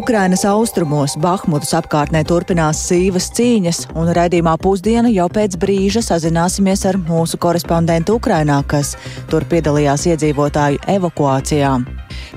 Ukrainas austrumos Bahmutas apkārtnē turpinās sīvas cīņas, un raidījumā pusdiena jau pēc brīža sazināsimies ar mūsu korespondentu Ukrainā, kas tur piedalījās iedzīvotāju evakuācijā.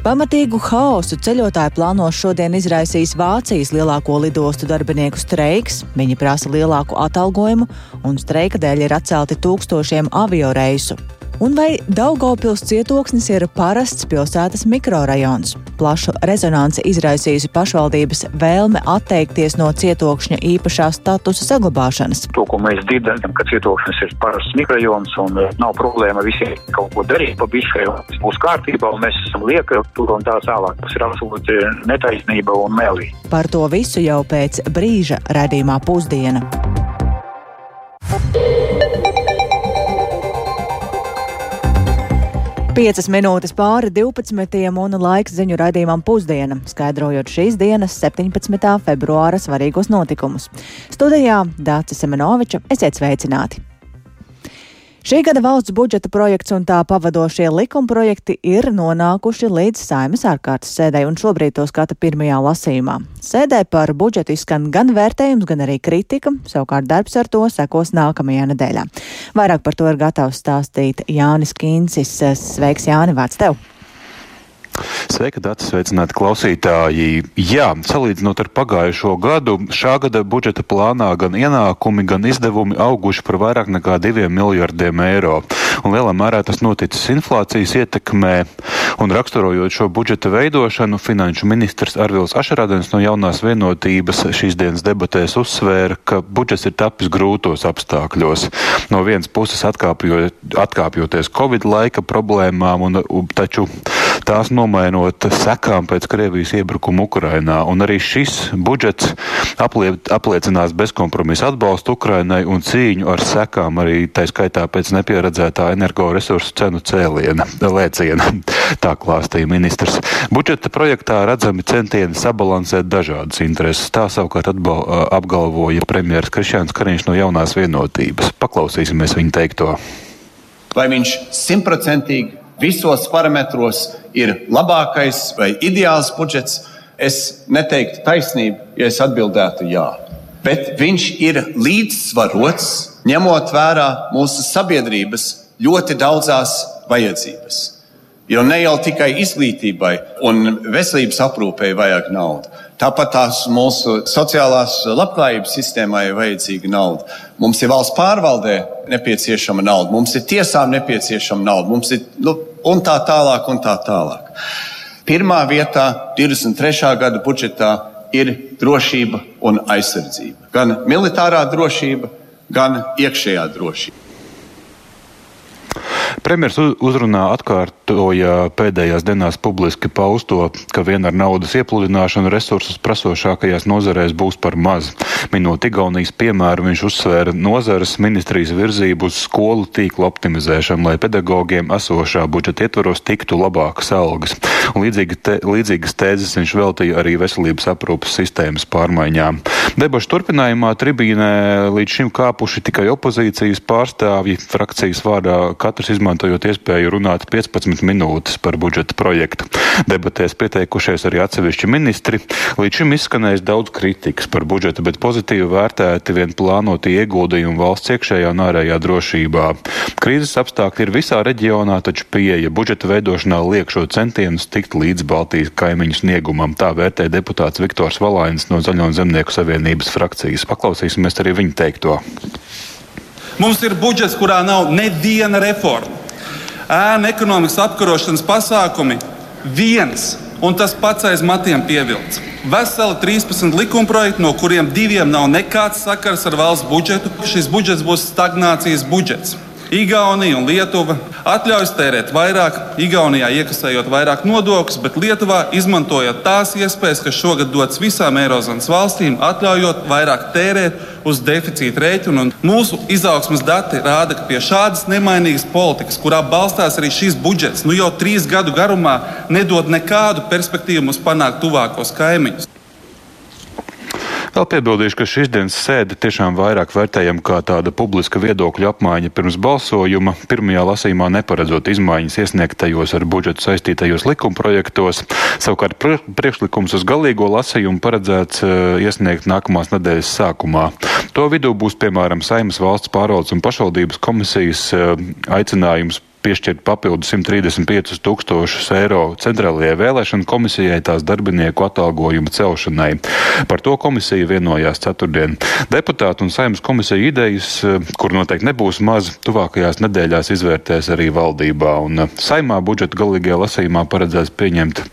Pamatīgu haosu ceļotāji plāno šodien izraisīs Vācijas lielāko lidostu darbinieku streiks. Viņi prasa lielāku atalgojumu, un streika dēļ ir atcelti tūkstošiem avio reisu. Un vai Daugopils cietoksnis ir parasts pilsētas mikrorajons? Plašu rezonanci izraisījusi pašvaldības vēlme atteikties no cietokšņa īpašā statusa saglabāšanas. To, ko mēs dzirdam, ka cietoksnis ir parasts mikrorajons un eh, nav problēma visiem kaut ko darīt pa biškai, būs kārtībā un mēs esam lieka tur un tā tālāk. Tas ir absolūti netaisnība un melī. Par to visu jau pēc brīža redzījumā pusdiena. Piecas minūtes pāri 12. un laiks ziņu raidījumam pusdiena, skaidrojot šīs dienas 17. februāra svarīgos notikumus. Studijā Dācis Semenoviča, esiet sveicināti! Šī gada valsts budžeta projekts un tā pavadošie likumprojekti ir nonākuši līdz saimas ārkārtas sēdē un šobrīd to skata pirmajā lasījumā. Sēdē par budžetu izskan gan vērtējums, gan arī kritika, savukārt darbs ar to sekos nākamajā nedēļā. Vairāk par to ir gatavs stāstīt Jānis Kīncis. Sveiks, Jāni, vārds tev! Sveika, Dārts, sveicināti klausītāji. Jā, salīdzinot ar pagājušo gadu, šā gada budžeta plānā gan ienākumi, gan izdevumi auguši par vairāk nekā diviem miljardiem eiro. Un lielā mērā tas noticis inflācijas ietekmē. Un raksturojot šo budžeta veidošanu, finanšu ministrs Arvils Ašarādens no jaunās vienotības šīs dienas debatēs uzsvēra, ka budžets ir tapis grūtos apstākļos. No vienas puses atkāpjot, atkāpjoties Covid laika problēmām, un, taču tās nomainot sekām pēc Krievijas iebrukuma Ukrainā. Un arī šis budžets aplie, apliecinās bezkompromisu atbalstu Ukrainai un cīņu ar sekām arī tā skaitā pēc nepieredzētā energoresursu cenu cēliena, lēciena. Tā klāstīja ministrs. Budžeta projektā redzami centieni sabalansēt dažādas intereses. Tā savukārt atbal, apgalvoja premjeras Krišjāns Kariņš no jaunās vienotības. Paklausīsimies viņa teikto. Vai viņš simtprocentīgi visos parametros ir labākais vai ideāls budžets, es neteiktu taisnību, ja es atbildētu jā. Bet viņš ir līdzsvarots, ņemot vērā mūsu sabiedrības ļoti daudzās vajadzības. Jo ne jau tikai izglītībai un veselības aprūpei vajag naudu. Tāpat tās mūsu sociālās labklājības sistēmai ir vajadzīga nauda. Mums ir valsts pārvaldē nepieciešama nauda, mums ir tiesām nepieciešama nauda, mums ir nu, un tā tālāk, un tā tālāk. Pirmā vietā 23. gada budžetā ir drošība un aizsardzība. Gan militārā drošība, gan iekšējā drošība. Premjeras uzrunā atkārtoja pēdējās dienās publiski pausto, ka vien ar naudas iepludināšanu resursus prasošākajās nozarēs būs par maz. Minot Igaunijas piemēru, viņš uzsvēra nozares ministrijas virzību uz skolu tīklu optimizēšanu, lai pedagogiem esošā budžeta ietvaros tiktu labākas algas. Līdzīgi te, līdzīgas tēzes viņš veltīja arī veselības aprūpas sistēmas pārmaiņām. Debašu turpinājumā tribīnē līdz šim kāpuši tikai opozīcijas pārstāvji frakcijas vārdā katrs izmantoja izmantojot iespēju runāt 15 minūtes par budžeta projektu. Debatēs pieteikušies arī atsevišķi ministri. Līdz šim izskanējis daudz kritikas par budžetu, bet pozitīvi vērtēti vien plānoti ieguldījumi valsts iekšējā un ārējā drošībā. Krīzes apstākļi ir visā reģionā, taču pieeja budžeta veidošanā liek šo centienus tikt līdz Baltijas kaimiņu sniegumam. Tā vērtē deputāts Viktors Valainis no Zaļo un Zemnieku savienības frakcijas. Paklausīsimies arī viņa teikto. Mums ir budžets, kurā nav neviena reforma ēnu ekonomikas apkarošanas pasākumi viens un tas pats aiz matiem pievilcis. Veseli 13 likumprojekti, no kuriem diviem nav nekāds sakars ar valsts budžetu. Šis budžets būs stagnācijas budžets. Igaunija un Lietuva atļaujas tērēt vairāk, Igaunijā iekasējot vairāk nodokļus, bet Lietuvā izmantojot tās iespējas, kas šogad dotas visām Eirozonas valstīm, atļaujot vairāk tērēt uz deficīta rēķinu. Mūsu izaugsmas dati rāda, ka pie šādas nemainīgas politikas, kurā balstās arī šis budžets, nu jau trīs gadu garumā nedod nekādu perspektīvu mums panākt tuvākos kaimiņus. Vēl piebildīšu, ka šīs dienas sēde tiešām vairāk vērtējam kā tāda publiska viedokļa apmaiņa pirms balsojuma, pirmajā lasījumā neparedzot izmaiņas iesniegtajos ar budžetu saistītajos likumprojektos. Savukārt priekšlikums uz galīgo lasījumu paredzēts uh, iesniegt nākamās nedēļas sākumā. To vidū būs piemēram Saimas valsts pārvaldes un pašvaldības komisijas uh, aicinājums piešķirt papildu 135 tūkstošus eiro centrālajai vēlēšana komisijai tās darbinieku atalgojuma celšanai. Par to komisija vienojās ceturtdien. Deputātu un saimnes komisija idejas, kur noteikti nebūs maz, tuvākajās nedēļās izvērtēs arī valdībā. Un saimā budžeta galīgajā lasījumā paredzēts pieņemt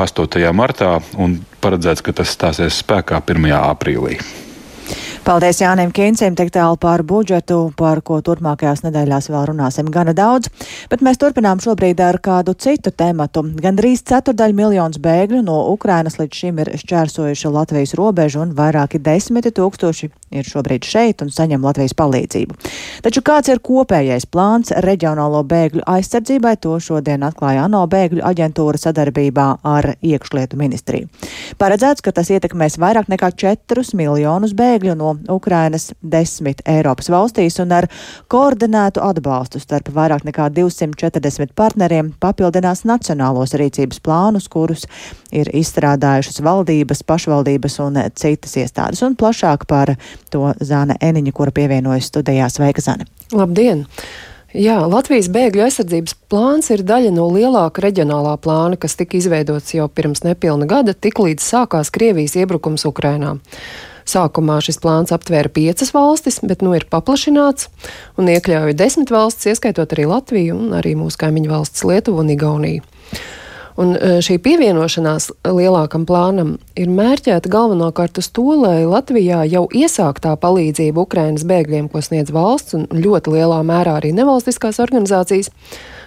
8. martā un paredzēts, ka tas stāsies spēkā 1. aprīlī. Paldies Jānim Kīncim, tik tālu par budžetu, par ko turpmākajās nedēļās vēl runāsim gana daudz, bet mēs turpinām šobrīd ar kādu citu tematu. Gan drīz ceturdaļu miljonus bēgļu no Ukrainas līdz šim ir šķērsojuši Latvijas robežu un vairāki desmiti tūkstoši ir šobrīd šeit un saņem Latvijas palīdzību. Taču kāds ir kopējais plāns reģionālo bēgļu aizsardzībai, to šodien atklāja ANO bēgļu aģentūra sadarbībā ar iekšlietu ministriju. Paredzēts, ka tas ietekmēs vairāk nekā 4 miljonus bēgļu no Ukrainas desmit Eiropas valstīs un ar koordinētu atbalstu starp vairāk nekā 240 partneriem papildinās nacionālos rīcības plānus, kurus ir izstrādājušas valdības, pašvaldības un citas iestādes. Un plašāk par to Zāne Eniņa, kura pievienojas studijā. Sveika, Zane! Labdien! Jā, Latvijas bēgļu aizsardzības plāns ir daļa no lielāka reģionālā plāna, kas tika izveidots jau pirms nepilna gada, tiklīdz sākās Krievijas iebrukums Ukrainā. Sākumā šis plāns aptvēra piecas valstis, bet nu ir paplašināts un iekļauj desmit valstis, ieskaitot arī Latviju un arī mūsu kaimiņu valsts Lietuvu un Igauniju. Un e, šī pievienošanās lielākam plānam ir mērķēta galvenokārt uz to, lai Latvijā jau iesāktā palīdzība Ukrainas bēgļiem, ko sniedz valsts un ļoti lielā mērā arī nevalstiskās organizācijas,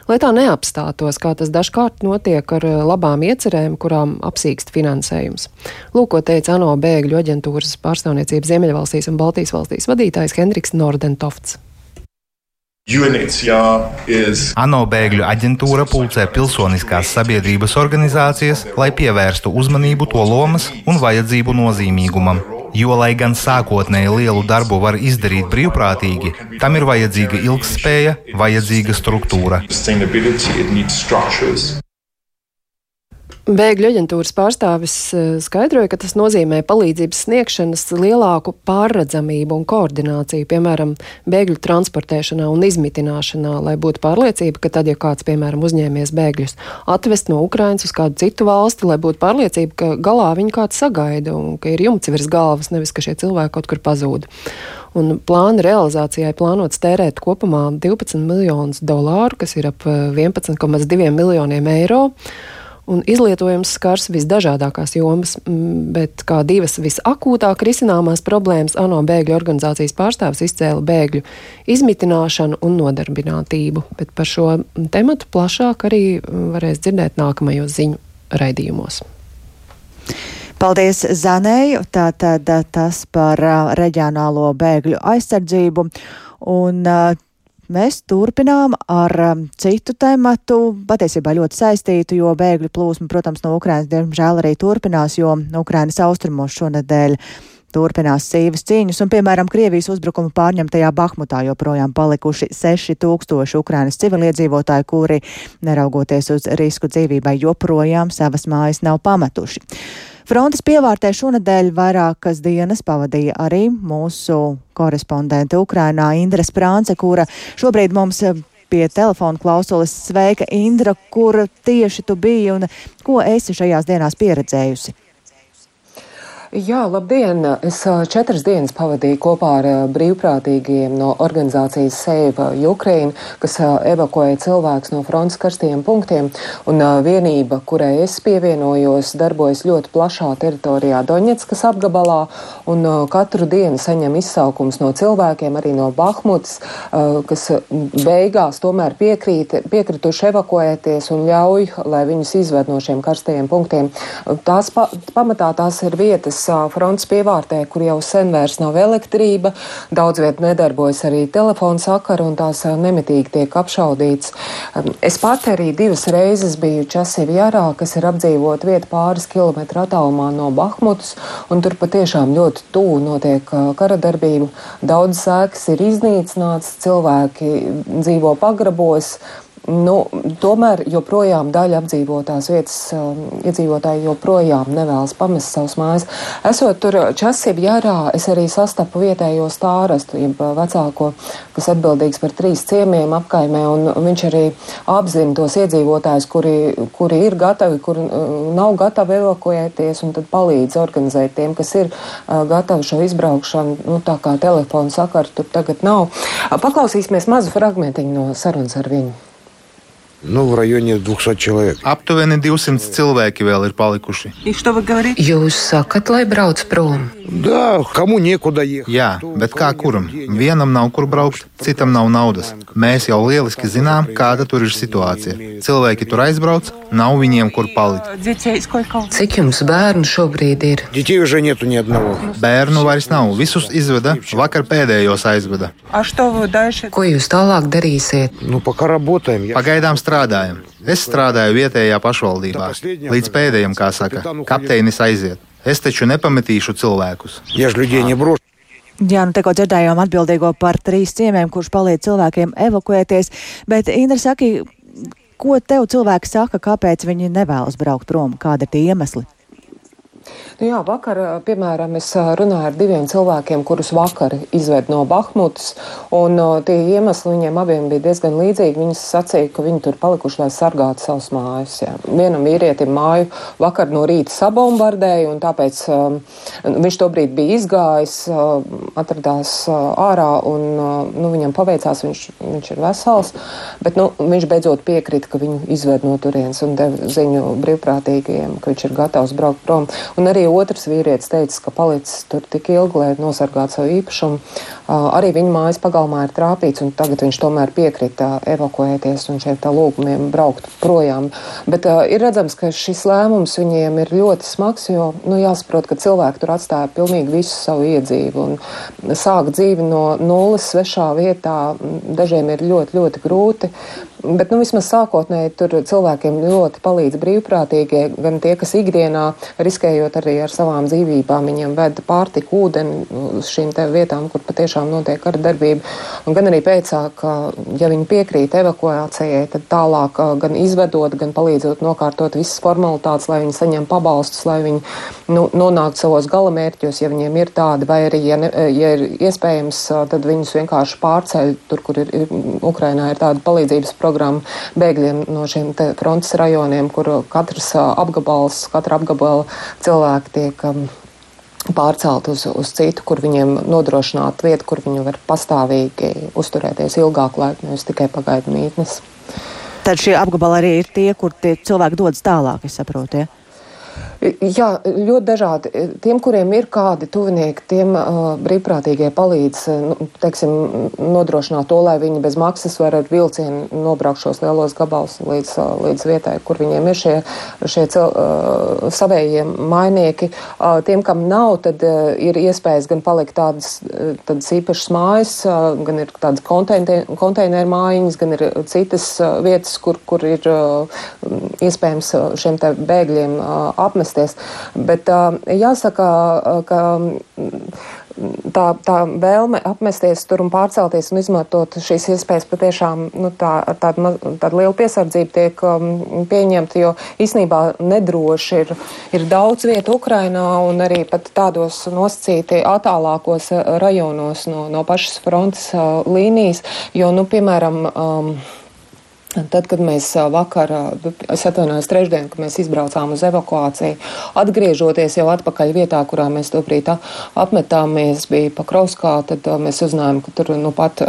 lai tā neapstātos, kā tas dažkārt notiek ar eh, labām iecerēm, kurām apsīkst finansējums. Lūk, ko teica ANO bēgļu aģentūras pārstāvniecības Ziemeļvalstīs un Baltijas valstīs vadītājs Hendriks Nordentovts. ANO bēgļu aģentūra pulcē pilsoniskās sabiedrības organizācijas, lai pievērstu uzmanību to lomas un vajadzību nozīmīgumam. Jo, lai gan sākotnēji lielu darbu var izdarīt brīvprātīgi, tam ir vajadzīga ilgspēja, vajadzīga struktūra. Bēgļu aģentūras pārstāvis eh, skaidroja, ka tas nozīmē palīdzības sniegšanas lielāku pārredzamību un koordināciju, piemēram, bēgļu transportēšanā un izmitināšanā, lai būtu pārliecība, ka tad, ja kāds, piemēram, uzņēmies bēgļus atvest no Ukrainas uz kādu citu valsti, lai būtu pārliecība, ka galā viņu kāds sagaida un ka ir jumts virs galvas, nevis ka šie cilvēki kaut kur pazūd. Un plāna realizācijai plānots tērēt kopumā 12 miljonus dolāru, kas ir ap 11,2 eh, miljoniem eiro un izlietojums skars visdažādākās jomas, bet kā divas visakūtāk risināmās problēmas ANO bēgļu organizācijas pārstāvis izcēla bēgļu izmitināšanu un nodarbinātību. Bet par šo tematu plašāk arī varēs dzirdēt nākamajos ziņu raidījumos. Paldies Zanēju, tātad tas par reģionālo bēgļu aizsardzību. Un Mēs turpinām ar um, citu tematu, patiesībā ļoti saistītu, jo bēgļu plūsma, protams, no Ukrainas diemžēl arī turpinās, jo Ukrainas austrumos šonadēļ turpinās sīvas cīņas, un, piemēram, Krievijas uzbrukuma pārņemtajā Bahmutā joprojām palikuši 6000 Ukrainas civiliedzīvotāji, kuri, neraugoties uz risku dzīvībai, joprojām savas mājas nav pametuši. Frontes pievārtē šonadēļ vairākas dienas pavadīja arī mūsu korespondente Ukrainā Indra Sprānce, kura šobrīd mums pie telefona klausulas. Sveika, Indra, kur tieši tu biji un ko esi šajās dienās pieredzējusi? Jā, labdien! Es četras dienas pavadīju kopā ar brīvprātīgiem no organizācijas Save Ukraine, kas evakuēja cilvēkus no frontes karstajiem punktiem. Un vienība, kurai es pievienojos, darbojas ļoti plašā teritorijā Doņetskas apgabalā, un katru dienu saņem izsaukums no cilvēkiem, arī no Bahmutas, kas beigās tomēr piekrīt, piekrituši evakuēties un ļauj, lai viņus izved no šiem karstajiem punktiem. Tās pa, pamatā tās ir vietas, frontes pievārtē, kur jau sen vairs nav elektrība, daudz viet nedarbojas arī telefona sakara un tās nemitīgi tiek apšaudīts. Es pat arī divas reizes biju Časivjārā, kas ir apdzīvot vieta pāris kilometru attālumā no Bahmutas, un tur patiešām ļoti tuvu notiek kara darbība. Daudz sēkas ir iznīcināts, cilvēki dzīvo pagrabos. Nu, tomēr joprojām daļa apdzīvotās vietas um, iedzīvotāji joprojām nevēlas pamest savus mājas. Esot tur Časību jārā, es arī sastapu vietējo stārastu, jeb vecāko, kas atbildīgs par trīs ciemiem apkaimē, un viņš arī apzina tos iedzīvotājus, kuri, kuri ir gatavi, kuri nav gatavi evakuēties, un tad palīdz organizēt tiem, kas ir uh, gatavi šo izbraukšanu, nu, tā kā telefonu sakaru tur tagad nav. Paklausīsimies mazu fragmentiņu no sarunas ar viņu. Nu, в районе 200 человек. Aptuveni 200 cilvēki vēl ir palikuši. Jūs sakat, lai brauc prom? Да, кому некуда ехать. Jā, bet kā kuram? Vienam nav kur braukt, citam nav naudas. Mēs jau lieliski zinām, kāda tur ir situācija. Cilvēki tur aizbrauc, nav viņiem kur palikt. Cik jums bērnu šobrīd ir? Детей уже нету ни одного. Bērnu vairs nav, visus izveda, vakar pēdējos aizveda. Ko jūs tālāk darīsiet? Ну, пока работаем. Я... Pagaidām strādājam. strādājam. Es strādāju vietējā pašvaldībā. Līdz pēdējiem, kā saka, kapteinis aiziet. Es taču nepametīšu cilvēkus. Ja Jā, nu tikko dzirdējām atbildīgo par trīs ciemiem, kurš palīdz cilvēkiem evakuēties, bet Indra saka, ko tev cilvēki saka, kāpēc viņi nevēlas braukt prom, kāda ir tie iemesli? Nu jā, vakar, piemēram, es runāju ar diviem cilvēkiem, kurus vakar izved no Bahmutas, un tie iemesli viņiem abiem bija diezgan līdzīgi. Viņi sacīja, ka viņi tur palikuši, lai sargātu savus mājas. Jā. Vienam vīrietim māju vakar no rīta sabombardēja, un tāpēc um, viņš tobrīd bija izgājis, uh, atradās uh, ārā, un uh, nu, viņam paveicās, viņš, viņš ir vesels, bet nu, viņš beidzot piekrita, ka viņu izved no turienes un deva ziņu brīvprātīgajiem, ka viņš ir gatavs braukt prom. Un arī otrs vīrietis teica, ka palicis tur tik ilgi, lai nosargātu savu īpašumu. Arī viņa mājas pagalmā ir trāpīts, un tagad viņš tomēr piekrita evakuēties un tā lūgumiem braukt projām. Bet uh, ir redzams, ka šis lēmums viņiem ir ļoti smags, jo nu, jāsaprot, ka cilvēki tur atstāja pilnīgi visu savu iedzīvu un sāk dzīvi no nulles svešā vietā. Dažiem ir ļoti, ļoti grūti. Bet nu, vismaz sākotnēji tur cilvēkiem ļoti palīdz brīvprātīgie, gan tie, kas ikdienā riskējot arī ar savām dzīvībām, viņiem veda pārtiku, ūdeni uz šīm vietām, kur patiešām notiek kara darbība. Un gan arī pēcāk, ja viņi piekrīt evakuācijai, tad tālāk gan izvedot, gan palīdzot nokārtot visas formalitātes, lai viņi saņem pabalstus, lai viņi nu, nonāktu savos galamērķos, ja viņiem ir tādi, vai arī, ja, ne, ja ir iespējams, tad viņus vienkārši pārceļ tur, kur ir, ir Ukrainā ir tāda palīdzības programma bēgļiem no šiem frontes rajoniem, kur katrs apgabals, katra apgabala cilvēki tiek pārcelt uz, uz citu, kur viņiem nodrošināt vietu, kur viņi var pastāvīgi uzturēties ilgāku laiku, nevis tikai pagaidu mītnes. Tad šie apgabali arī ir tie, kur tie cilvēki dodas tālāk, es saprotu. Ja? Jā, ļoti dažādi. Tiem, kuriem ir kādi tuvinieki, tiem uh, brīvprātīgie palīdz nu, teiksim, nodrošināt to, lai viņi bez maksas var ar vilcienu nobraukt šos lielos gabalus līdz, uh, līdz vietai, kur viņiem ir šie, šie cel, uh, savējie mainieki. Uh, tiem, kam nav, tad uh, ir iespējas gan palikt tādas, tādas īpašas mājas, uh, gan ir tādas konteineru mājiņas, gan ir citas uh, vietas, kur, kur ir uh, iespējams šiem bēgļiem uh, apmesties. Bet jāsaka, ka tā, tā vēlme apmesties tur un pārcelties un izmantot šīs iespējas patiešām nu, tā, ar tādu, tādu lielu piesardzību tiek um, pieņemta, jo īsnībā nedroši ir, ir daudz vietu Ukrainā un arī pat tādos nosacīti attālākos rajonos no, no pašas frontes uh, līnijas, jo, nu, piemēram, um, Tad, kad mēs vakar, es atvainojos trešdien, kad mēs izbraucām uz evakuāciju, atgriežoties jau atpakaļ vietā, kurā mēs to brīdi apmetāmies, bija Pakrovskā, tad mēs uzzinājām, ka tur nu pat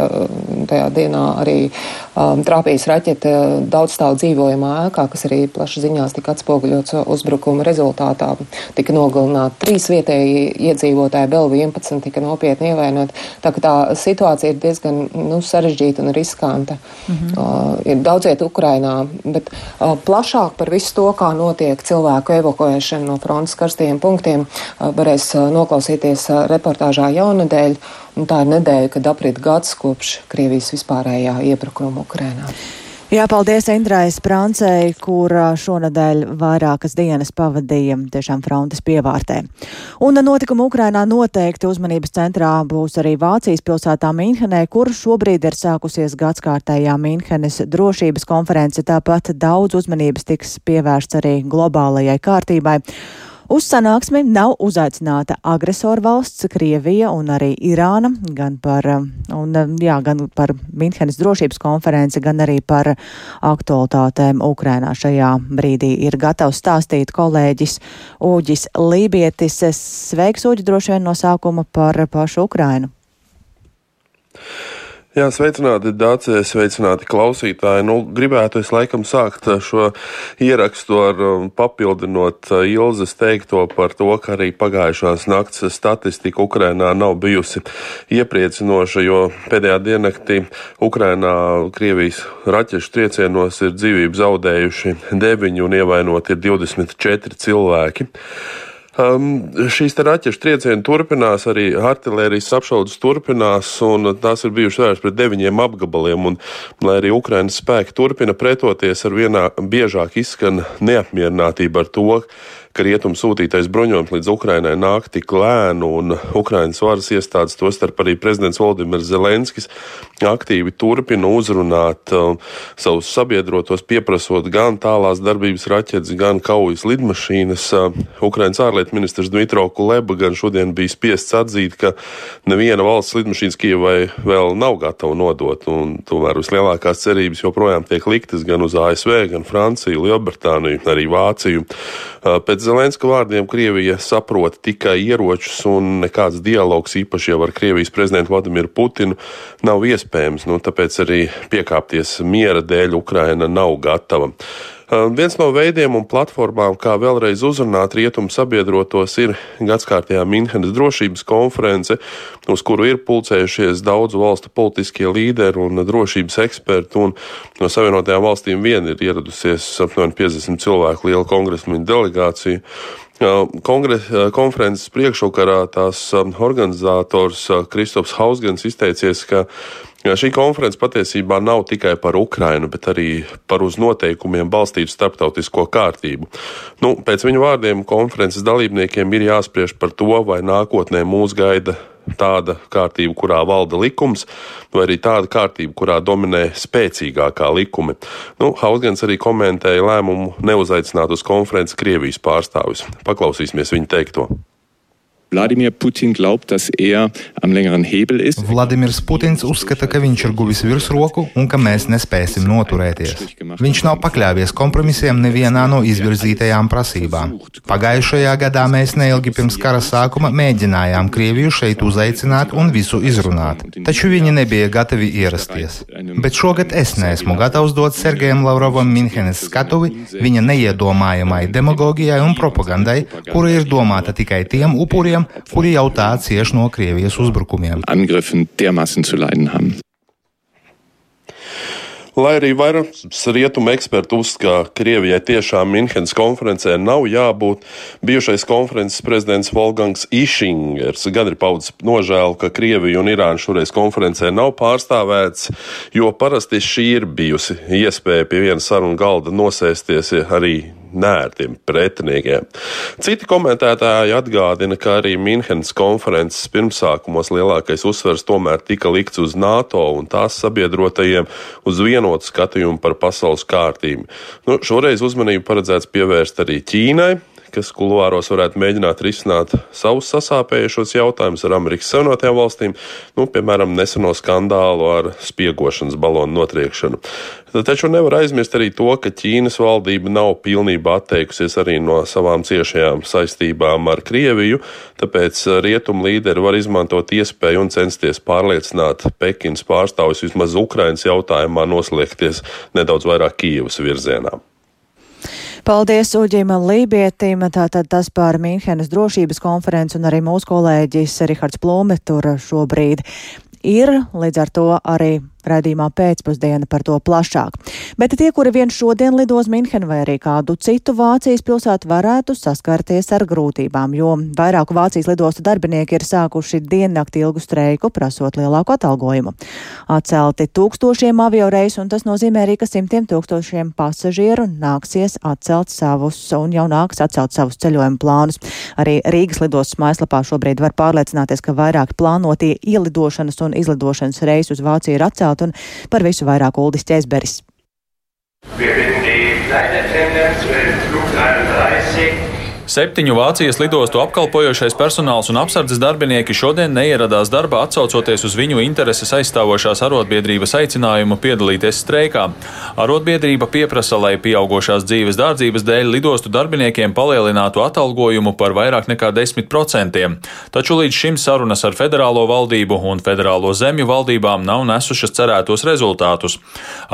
tajā dienā arī um, trāpījis raķete daudzstāvu dzīvojamā ēkā, kas arī plaši ziņās tika atspoguļots uzbrukuma rezultātā. Tika nogalināti trīs vietēji iedzīvotāji, vēl 11 tika nopietni ievainot. Tā tā situācija ir diezgan nu, sarežģīta un riskanta. Mm -hmm. uh, brauciet Ukrainā, bet uh, plašāk par visu to, kā notiek cilvēku evakuēšana no frontes karstajiem punktiem, uh, varēs uh, noklausīties uh, reportāžā jaunadēļ. Un tā ir nedēļa, kad aprit gads kopš Krievijas vispārējā iebrukuma Ukrainā. Jā, paldies Indrai Sprancei, kur šonadēļ vairākas dienas pavadīja tiešām frontes pievārtē. Un notikuma Ukrainā noteikti uzmanības centrā būs arī Vācijas pilsētā Minhenē, kur šobrīd ir sākusies gadskārtējā Minhenes drošības konference. Tāpat daudz uzmanības tiks pievērsts arī globālajai kārtībai. Uz sanāksmi nav uzaicināta agresoru valsts Krievija un arī Irāna, gan par, un, jā, gan par Minhenes drošības konferenci, gan arī par aktualitātēm Ukrainā. Šajā brīdī ir gatavs stāstīt kolēģis Uģis Lībietis. Sveiks, Uģi, droši vien no sākuma par pašu Ukrainu. Jā, sveicināti, Dācie, sveicināti klausītāji. Nu, gribētu es laikam sākt šo ierakstu ar um, papildinot uh, Ilzas teikto par to, ka arī pagājušās nakts statistika Ukrainā nav bijusi iepriecinoša, jo pēdējā diennaktī Ukrainā Krievijas raķešu triecienos ir dzīvību zaudējuši deviņi un ievainoti ir 24 cilvēki. Um, šīs raķešu triecieni turpinās, arī artērijas apšaudas turpinās, un tās ir bijušas vērsts pret deviņiem apgabaliem. Un, lai arī Ukraiņas spēki turpina pretoties, ar vienā biežāk izskan neapmierinātība ar to, ka rietumu sūtītais bruņojums līdz Ukrainai nāk tik lēnu, un Ukrainas varas iestādes, tostarp arī prezidents Valdimirs Zelenskis, aktīvi turpina uzrunāt uh, savus sabiedrotos, pieprasot gan tālās darbības raķetes, gan kaujas lidmašīnas. Uh, Ukrainas ārlietu ministrs Dmitro Kuleba gan šodien bija spiests atzīt, ka neviena valsts lidmašīnas Kievai vēl nav gatava nodot, un tomēr vislielākās cerības joprojām tiek liktas gan uz ASV, gan Franciju, Lielbritāniju, arī Vāciju. Uh, pēc Pēc Zelenska vārdiem Krievija saprot tikai ieročus un nekāds dialogs īpaši jau ar Krievijas prezidentu Vladimiru Putinu nav iespējams. Nu, tāpēc arī piekāpties miera dēļ Ukraina nav gatava. Uh, viens no veidiem un platformām, kā vēlreiz uzrunāt rietumu sabiedrotos, ir gadskārtajā Minhenes drošības konference, uz kuru ir pulcējušies daudzu valstu politiskie līderi un drošības eksperti. Un no Savienotajām valstīm vien ir ieradusies apmēram 50 cilvēku liela kongresmeņa delegācija. Kongres, konferences priekšvakarā tās organizators Kristops Hausgens izteicies, ka šī konference patiesībā nav tikai par Ukrainu, bet arī par uz noteikumiem balstītu starptautisko kārtību. Nu, pēc viņa vārdiem konferences dalībniekiem ir jāspriež par to, vai nākotnē mūs gaida tāda kārtība, kurā valda likums, vai arī tāda kārtība, kurā dominē spēcīgākā likumi. Nu, Hausgans arī komentēja lēmumu neuzaicināt uz konferenci Krievijas pārstāvis. Paklausīsimies viņa teikto. Vladimir Putin glaubt, dass er am längeren Hebel ist. Vladimirs Putins uzskata, ka viņš ir guvis virsroku un ka mēs nespēsim noturēties. Viņš nav pakļāvies kompromisiem nevienā no izvirzītajām prasībām. Pagājušajā gadā mēs neilgi pirms kara sākuma mēģinājām Krieviju šeit uzaicināt un visu izrunāt, taču viņi nebija gatavi ierasties. Bet šogad es neesmu gatavs dot Sergejam Lavrovam Minhenes skatuvi viņa neiedomājamai demagogijai un propagandai, kura ir domāta tikai tiem upuriem, cilvēkiem, kuri jau tā cieš no Krievijas uzbrukumiem. Lai arī vairums rietumu ekspertu uzskata, ka Krievijai tiešām Minhenes konferencē nav jābūt, bijušais konferences prezidents Volgangs Išingers gan ir paudzis nožēlu, ka Krievija un Irāna šoreiz konferencē nav pārstāvēts, jo parasti šī ir bijusi iespēja pie viena saruna galda nosēsties arī nērtiem pretiniekiem. Citi komentētāji atgādina, ka arī Minhenes konferences pirmsākumos lielākais uzsvers tomēr tika likts uz NATO un tās sabiedrotajiem uz vienotu skatījumu par pasaules kārtību. Nu, šoreiz uzmanību paredzēts pievērst arī Ķīnai, kas kuluāros varētu mēģināt risināt savus sasāpējušos jautājumus ar Amerikas Savienotajām valstīm, nu, piemēram, neseno skandālu ar spiegošanas balonu notriekšanu. Taču nevar aizmirst arī to, ka Ķīnas valdība nav pilnībā atteikusies arī no savām ciešajām saistībām ar Krieviju, tāpēc rietumu līderi var izmantot iespēju un censties pārliecināt Pekinas pārstāvis vismaz Ukrainas jautājumā noslēgties nedaudz vairāk Kijavas virzienā. Paldies Uģim Lībietim. Tātad tas par Mīnhenes drošības konferenci un arī mūsu kolēģis Rihards Plūme tur šobrīd ir. Līdz ar to arī Radījumā pēcpusdiena par to plašāk. Bet tie, kuri vien šodien lidos Minhenu vai arī kādu citu Vācijas pilsētu, varētu saskarties ar grūtībām, jo vairāku Vācijas lidostu darbinieki ir sākuši diennakti ilgu streiku, prasot lielāku atalgojumu. Atcelti tūkstošiem avio reisu, un tas nozīmē arī, ka simtiem tūkstošiem pasažieru nāksies atcelt savus un jau nāks atcelt savus ceļojumu plānus. Arī Rīgas lidostas mājaslapā šobrīd var pārliecināties, ka vairāk plānotie ielidošanas un izlidošanas reisi uz Vāciju ir atcelt un par visu vairāk Uldis Ķēsberis. Wir bitten die Flight zu den Flug 31 Septiņu Vācijas lidostu apkalpojošais personāls un apsardzes darbinieki šodien neieradās darbā, atsaucoties uz viņu intereses aizstāvošās arotbiedrības aicinājumu piedalīties streikā. Arotbiedrība pieprasa, lai pieaugušās dzīves dārdzības dēļ lidostu darbiniekiem palielinātu atalgojumu par vairāk nekā 10%, taču līdz šim sarunas ar federālo valdību un federālo zemju valdībām nav nesušas cerētos rezultātus.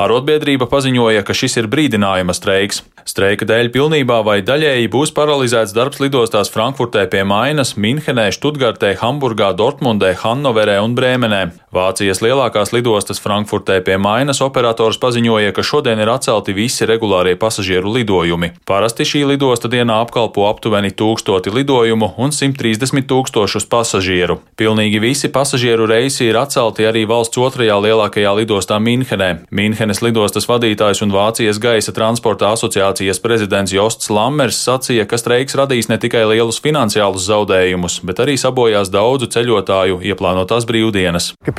Arotbiedrība paziņoja, ka šis ir brīdinājuma streiks. Streika dēļ pilnībā vai daļēji būs paralizēts darbs lidostās Frankfurtē pie Mainas, Minhenē, Študgartē, Hamburgā, Dortmundē, Hannoverē un Brēmenē. Vācijas lielākās lidostas Frankfurtē pie Mainas operators paziņoja, ka šodien ir atcelti visi regulārie pasažieru lidojumi. Parasti šī lidosta dienā apkalpo aptuveni tūkstoti lidojumu un 130 tūkstošus pasažieru. Pilnīgi visi pasažieru reisi ir atcelti arī valsts otrajā lielākajā lidostā Minhenē. Minhenes lidostas vadītājs un Vācijas gaisa transporta asociācijas prezidents Josts Lammers sacīja, ka streiks radīs ne tikai lielus finansiālus zaudējumus, bet arī sabojās daudzu ceļotāju ieplānotās brīvdienas. Äh,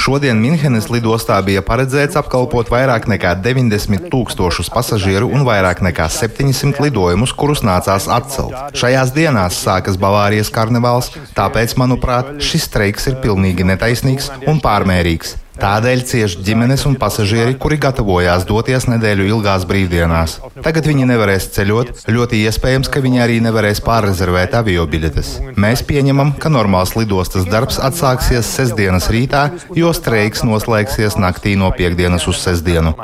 Šodien Minhenes lidostā bija paredzēts apkalpot vairāk nekā 90 tūkstošus pasažieru un vairāk nekā 700 lidojumus, kurus nācās atcelt. Šajās dienās sākas Bavārijas karnevāls, tāpēc, manuprāt, šis streiks ir pilnīgi netaisnīgs un pārmērīgs. Tādēļ cieši ģimenes un pasažieri, kuri gatavojās doties nedēļu ilgās brīvdienās. Tagad viņi nevarēs ceļot, ļoti iespējams, ka viņi arī nevarēs pārrezervēt avio biļetes. Mēs pieņemam, ka normāls lidostas darbs atsāksies sestdienas rītā, jo streiks noslēgsies naktī no piekdienas uz sestdienu.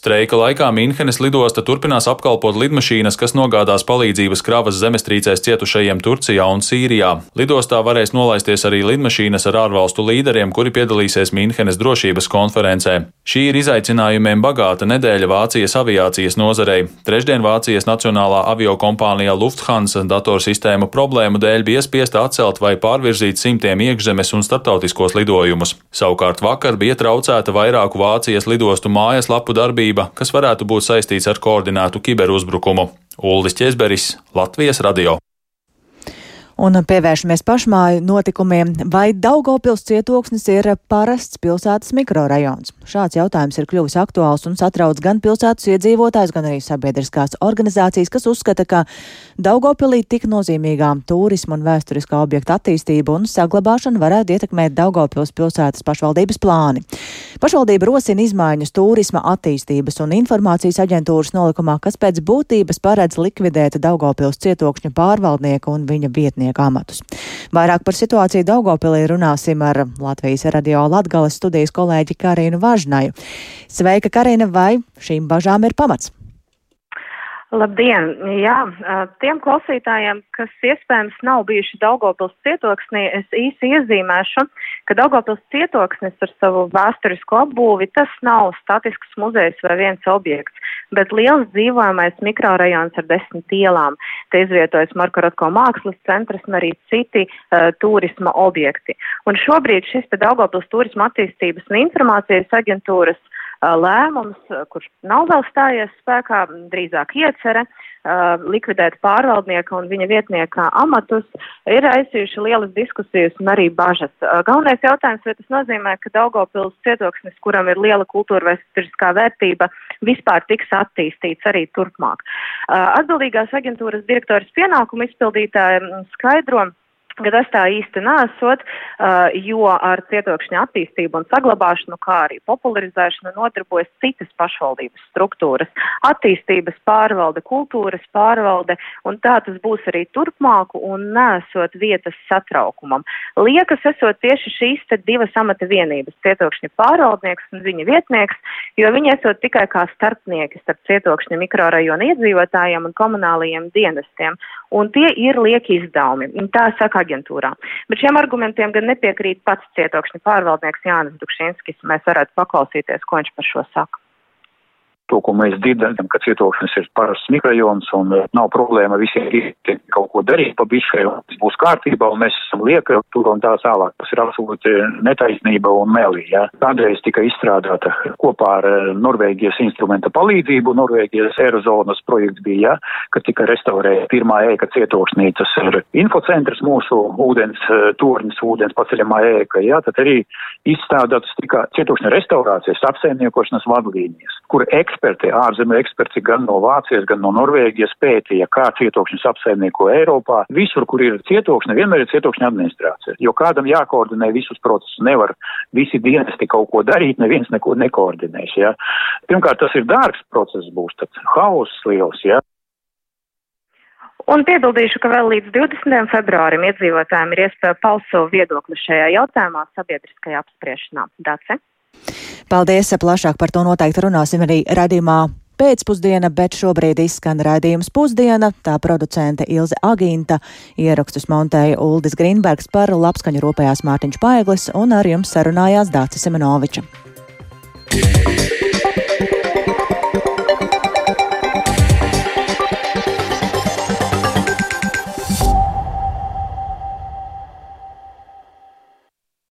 Streika laikā Minhenes lidosta turpinās apkalpot lidmašīnas, kas nogādās palīdzības kravas zemestrīcēs cietušajiem Turcijā un Sīrijā. Lidostā varēs nolaisties arī lidmašīnas ar ārvalstu līderiem, kuri piedalīsies Minhenes drošības konferencē. Šī ir izaicinājumiem bagāta nedēļa Vācijas aviācijas nozarei. Trešdien Vācijas Nacionālā aviokompānija Lufthansa datorsistēmu problēmu dēļ bija spiesta atcelt vai pārvirzīt simtiem iekšzemes un starptautiskos lidojumus. Savukārt vakar bija traucēta vairāku Vācijas lidostu mājaslapu darbība, kas varētu būt saistīts ar koordinētu kiberuzbrukumu. Ulris Česberis, Latvijas radio. Un pievēršamies pašmāju notikumiem. Vai Daugopils cietoksnis ir parasts pilsētas mikrorajons? Šāds jautājums ir kļuvis aktuāls un satrauc gan pilsētas iedzīvotājs, gan arī sabiedriskās organizācijas, kas uzskata, ka Daugopilī tik nozīmīgā turisma un vēsturiskā objekta attīstība un saglabāšana varētu ietekmēt Daugopils pilsētas pašvaldības plāni. Pašvaldība rosina izmaiņas turisma attīstības un informācijas aģentūras nolikumā, kas pēc būtības paredz likvidēt Daugopils cietokšņa pārvaldnieku un viņa vietnieku darbinieku amatus. Vairāk par situāciju Daugopilī runāsim ar Latvijas radio Latgales studijas kolēģi Karinu Važnaju. Sveika, Karina, vai šīm bažām ir pamats? Labdien! Jā, tiem klausītājiem, kas iespējams nav bijuši Daugopils cietoksnī, es īsi iezīmēšu, ka Daugopils cietoksnis ar savu vēsturisko apbūvi tas nav statisks muzejs vai viens objekts, bet liels dzīvojamais mikrorajons ar desmit ielām. Te izvietojas Marko Rotko mākslas centrs un arī citi uh, turisma objekti. Un šobrīd šis te Daugopils turisma attīstības un informācijas aģentūras lēmums, kurš nav vēl stājies spēkā, drīzāk iecere, likvidēt pārvaldnieka un viņa vietnieka amatus, ir aizsījuši lielas diskusijas un arī bažas. Galvenais jautājums, vai tas nozīmē, ka Daugopils cietoksnis, kuram ir liela kultūra vēsturiskā vērtība, vispār tiks attīstīts arī turpmāk. Atbildīgās aģentūras direktoras pienākumu izpildītāja skaidro, ka tas tā īsti nesot, uh, jo ar cietokšņa attīstību un saglabāšanu, kā arī popularizēšanu nodarbojas citas pašvaldības struktūras - attīstības pārvalde, kultūras pārvalde, un tā tas būs arī turpmāku un nesot vietas satraukumam. Liekas, esot tieši šīs te divas amata vienības - cietokšņa pārvaldnieks un viņa vietnieks, jo viņi esot tikai kā starpnieki starp cietokšņa mikrorajona iedzīvotājiem un komunālajiem dienestiem, un tie ir lieki izdevumi. Tā saka aģentūrā. Bet šiem argumentiem gan nepiekrīt pats cietokšņa pārvaldnieks Jānis Dukšinskis. Mēs varētu paklausīties, ko viņš par šo saka to, ko mēs dzirdam, ka cietoksnis ir parasts mikrojons un uh, nav problēma visiem kaut ko darīt pa bišai, un tas būs kārtībā, un mēs esam lieka tur un tā tālāk. Tas ir absolūti netaisnība un melī. Ja. Kādreiz tika izstrādāta kopā ar uh, Norvēģijas instrumenta palīdzību, Norvēģijas Eirozonas projekts bija, ja, kad tika restaurēta pirmā ēka cietoksnī, tas ir infocentrs mūsu ūdens, uh, tornis ūdens paceļamā ēka, ja, tad arī izstrādātas tika cietokšņa restaurācijas apsaimniekošanas vadlīnijas, kur eksperti eksperti, ārzemju eksperti gan no Vācijas, gan no Norvēģijas pētīja, kā cietokšņus apsaimnieko Eiropā. Visur, kur ir cietokšņa, vienmēr ir cietokšņa administrācija, jo kādam jākoordinē visus procesus. Nevar visi dienesti kaut ko darīt, neviens neko nekoordinēs. Ja. Pirmkārt, tas ir dārgs process būs, tad hauss liels. Ja. Un piebildīšu, ka vēl līdz 20. februārim iedzīvotājiem ir iespēja paust savu viedokli šajā jautājumā sabiedriskajā apspriešanā. Dace? Paldies! Plašāk par to noteikti runāsim arī radījumā pēcpusdiena, bet šobrīd izskan raidījums pusdiena. Tā producente Ilze Agīnta ierakstus montēja Uldis Grīnbergs par labskaņu rūpējās Mārtiņš Paeglis un ar jums sarunājās Dācis Semenoviča.